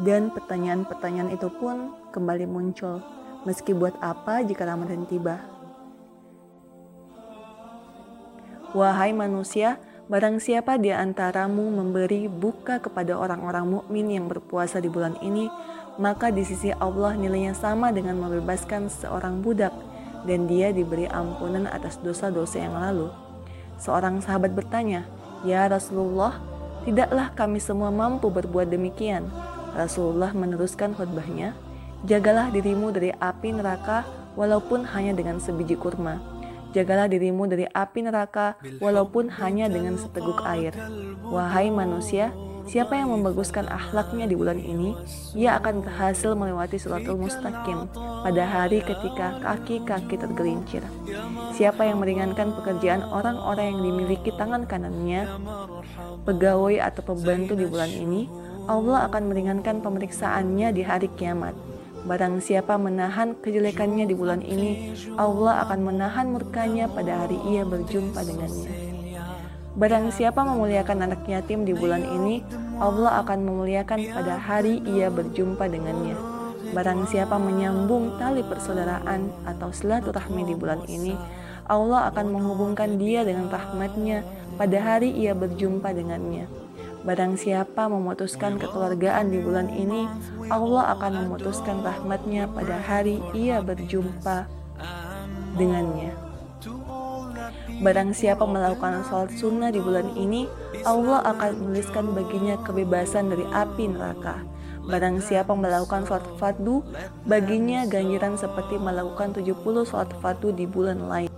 Dan pertanyaan-pertanyaan itu pun kembali muncul. Meski buat apa jika Ramadan tiba? Wahai manusia, barang siapa di antaramu memberi buka kepada orang-orang mukmin yang berpuasa di bulan ini, maka di sisi Allah nilainya sama dengan membebaskan seorang budak dan dia diberi ampunan atas dosa-dosa yang lalu. Seorang sahabat bertanya, "Ya Rasulullah, tidaklah kami semua mampu berbuat demikian?" Rasulullah meneruskan khutbahnya, "Jagalah dirimu dari api neraka walaupun hanya dengan sebiji kurma. Jagalah dirimu dari api neraka walaupun hanya dengan seteguk air. Wahai manusia, siapa yang membaguskan akhlaknya di bulan ini, ia akan berhasil melewati suratul mustaqim pada hari ketika kaki-kaki tergelincir. Siapa yang meringankan pekerjaan orang-orang yang dimiliki tangan kanannya, pegawai atau pembantu di bulan ini, Allah akan meringankan pemeriksaannya di hari kiamat. Barang siapa menahan kejelekannya di bulan ini, Allah akan menahan murkanya pada hari ia berjumpa dengannya. Barang siapa memuliakan anak yatim di bulan ini, Allah akan memuliakan pada hari ia berjumpa dengannya. Barang siapa menyambung tali persaudaraan atau silaturahmi di bulan ini, Allah akan menghubungkan dia dengan rahmatnya pada hari ia berjumpa dengannya. Barang siapa memutuskan kekeluargaan di bulan ini, Allah akan memutuskan rahmatnya pada hari ia berjumpa dengannya. Barang siapa melakukan sholat sunnah di bulan ini, Allah akan menuliskan baginya kebebasan dari api neraka. Barang siapa melakukan sholat fardu, baginya ganjaran seperti melakukan 70 sholat fardu di bulan lain.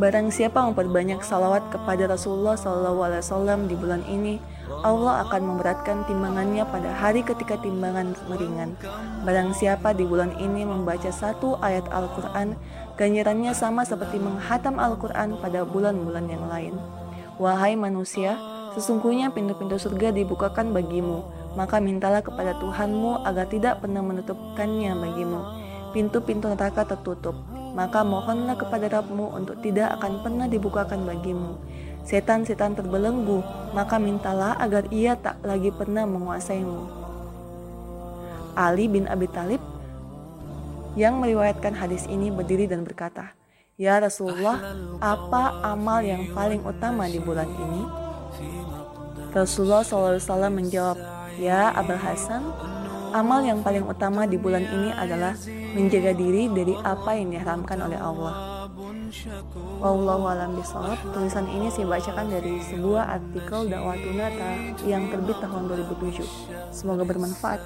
Barang siapa memperbanyak salawat kepada Rasulullah SAW di bulan ini, Allah akan memberatkan timbangannya pada hari ketika timbangan meringan. Barang siapa di bulan ini membaca satu ayat Al-Quran, ganjarannya sama seperti menghatam Al-Quran pada bulan-bulan yang lain. Wahai manusia, sesungguhnya pintu-pintu surga dibukakan bagimu, maka mintalah kepada Tuhanmu agar tidak pernah menutupkannya bagimu. Pintu-pintu neraka tertutup, maka mohonlah kepada Rabbmu untuk tidak akan pernah dibukakan bagimu setan-setan terbelenggu, maka mintalah agar ia tak lagi pernah menguasaimu. Ali bin Abi Talib yang meriwayatkan hadis ini berdiri dan berkata, Ya Rasulullah, apa amal yang paling utama di bulan ini? Rasulullah SAW menjawab, Ya Abul Hasan, amal yang paling utama di bulan ini adalah menjaga diri dari apa yang diharamkan oleh Allah. Wallahu alam bisawab. Tulisan ini saya bacakan dari sebuah artikel dakwah tunata yang terbit tahun 2007. Semoga bermanfaat.